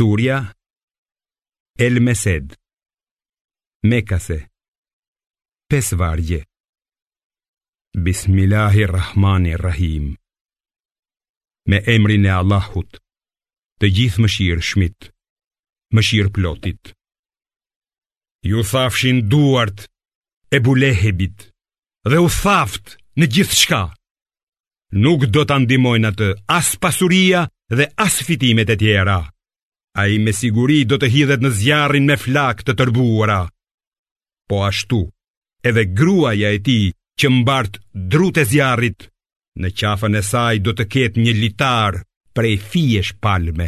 Surja El Mesed Mekase Pes vargje Bismillahirrahmanirrahim Me emrin e Allahut Të gjithë më shirë shmit Më shirë plotit Ju thafshin duart E bulehebit Dhe u thaft në gjithë shka Nuk do të andimojnë atë As pasuria dhe as fitimet e tjera a i me siguri do të hidhet në zjarin me flak të tërbuara. Po ashtu, edhe gruaja e ti që mbart drut e zjarit, në qafën e saj do të ketë një litar prej fiesh palme.